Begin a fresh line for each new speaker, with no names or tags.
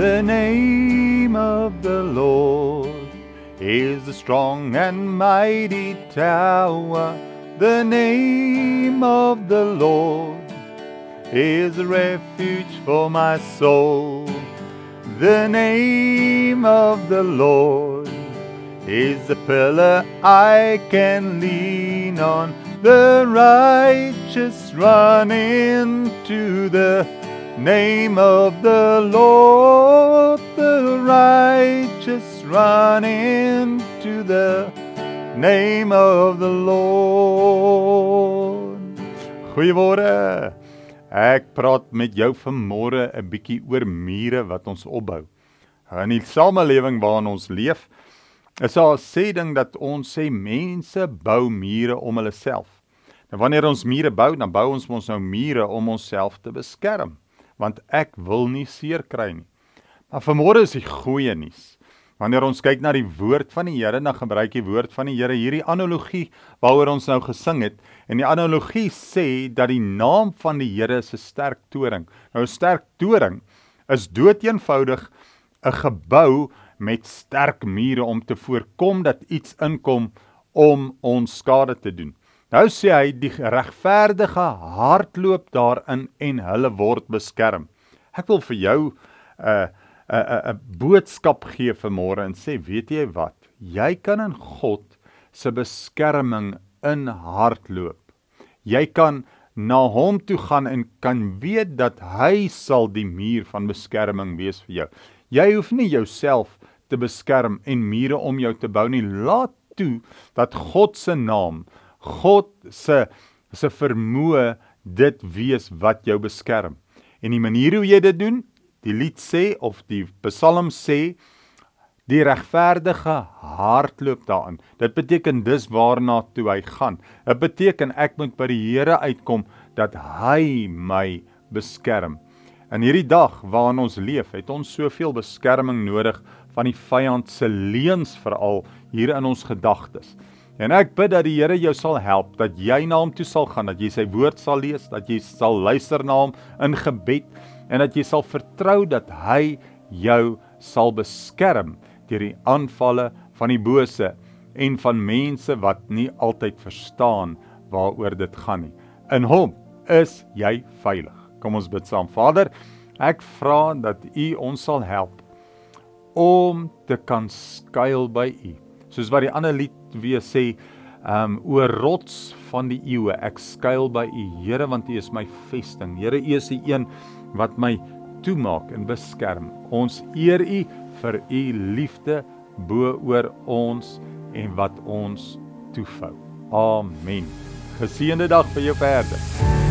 The name of the Lord is a strong and mighty tower. The name of the Lord is a refuge for my soul. The name of the Lord is a pillar I can lean on. The righteous run into the name of the Lord. Run into the name of the Lord. Goeiemôre. Ek praat met jou vanmôre 'n bietjie oor mure wat ons opbou. In die samelewing waarin ons leef, is daar 'n sê ding dat ons sê mense bou mure om hulle self. Nou wanneer ons mure bou, dan bou ons mos nou mure om onsself te beskerm, want ek wil nie seer kry nie. Maar vanmôre is die goeie nuus. Wanneer ons kyk na die woord van die Here, dan gebruik die woord van die Here hierdie analogie waaroor ons nou gesing het. En die analogie sê dat die naam van die Here is 'n sterk toring. Nou 'n sterk toring is doeteenvoudig 'n gebou met sterk mure om te voorkom dat iets inkom om ons skade te doen. Nou sê hy die regverdige hardloop daarin en hulle word beskerm. Ek wil vir jou 'n uh, 'n 'n boodskap gee vanmôre en sê, weet jy wat? Jy kan in God se beskerming in hardloop. Jy kan na hom toe gaan en kan weet dat hy sal die muur van beskerming wees vir jou. Jy hoef nie jouself te beskerm en mure om jou te bou nie. Laat toe dat God se naam, God se se vermoë dit wees wat jou beskerm. En die manier hoe jy dit doen, Die lied sê of die Psalm sê die regverdige hardloop daarin. Dit beteken dis waarna toe hy gaan. Dit beteken ek moet by die Here uitkom dat hy my beskerm. In hierdie dag waarin ons leef, het ons soveel beskerming nodig van die vyand se leuns veral hier in ons gedagtes. En ek bid dat die Here jou sal help, dat jy na hom toe sal gaan, dat jy sy woord sal lees, dat jy sal luister na hom in gebed en dat jy sal vertrou dat hy jou sal beskerm deur die aanvalle van die bose en van mense wat nie altyd verstaan waaroor dit gaan nie. In hom is jy veilig. Kom ons bid saam. Vader, ek vra dat U ons sal help om te kan skuil by U. Soos wat die ander lied weer sê, um o rots van die eeue, ek skuil by U, Here, want U is my vesting. Here, U is die een wat my toemaak en beskerm. Ons eer U vir U liefde bo oor ons en wat ons toefou. Amen. Geseënde dag vir jou verder.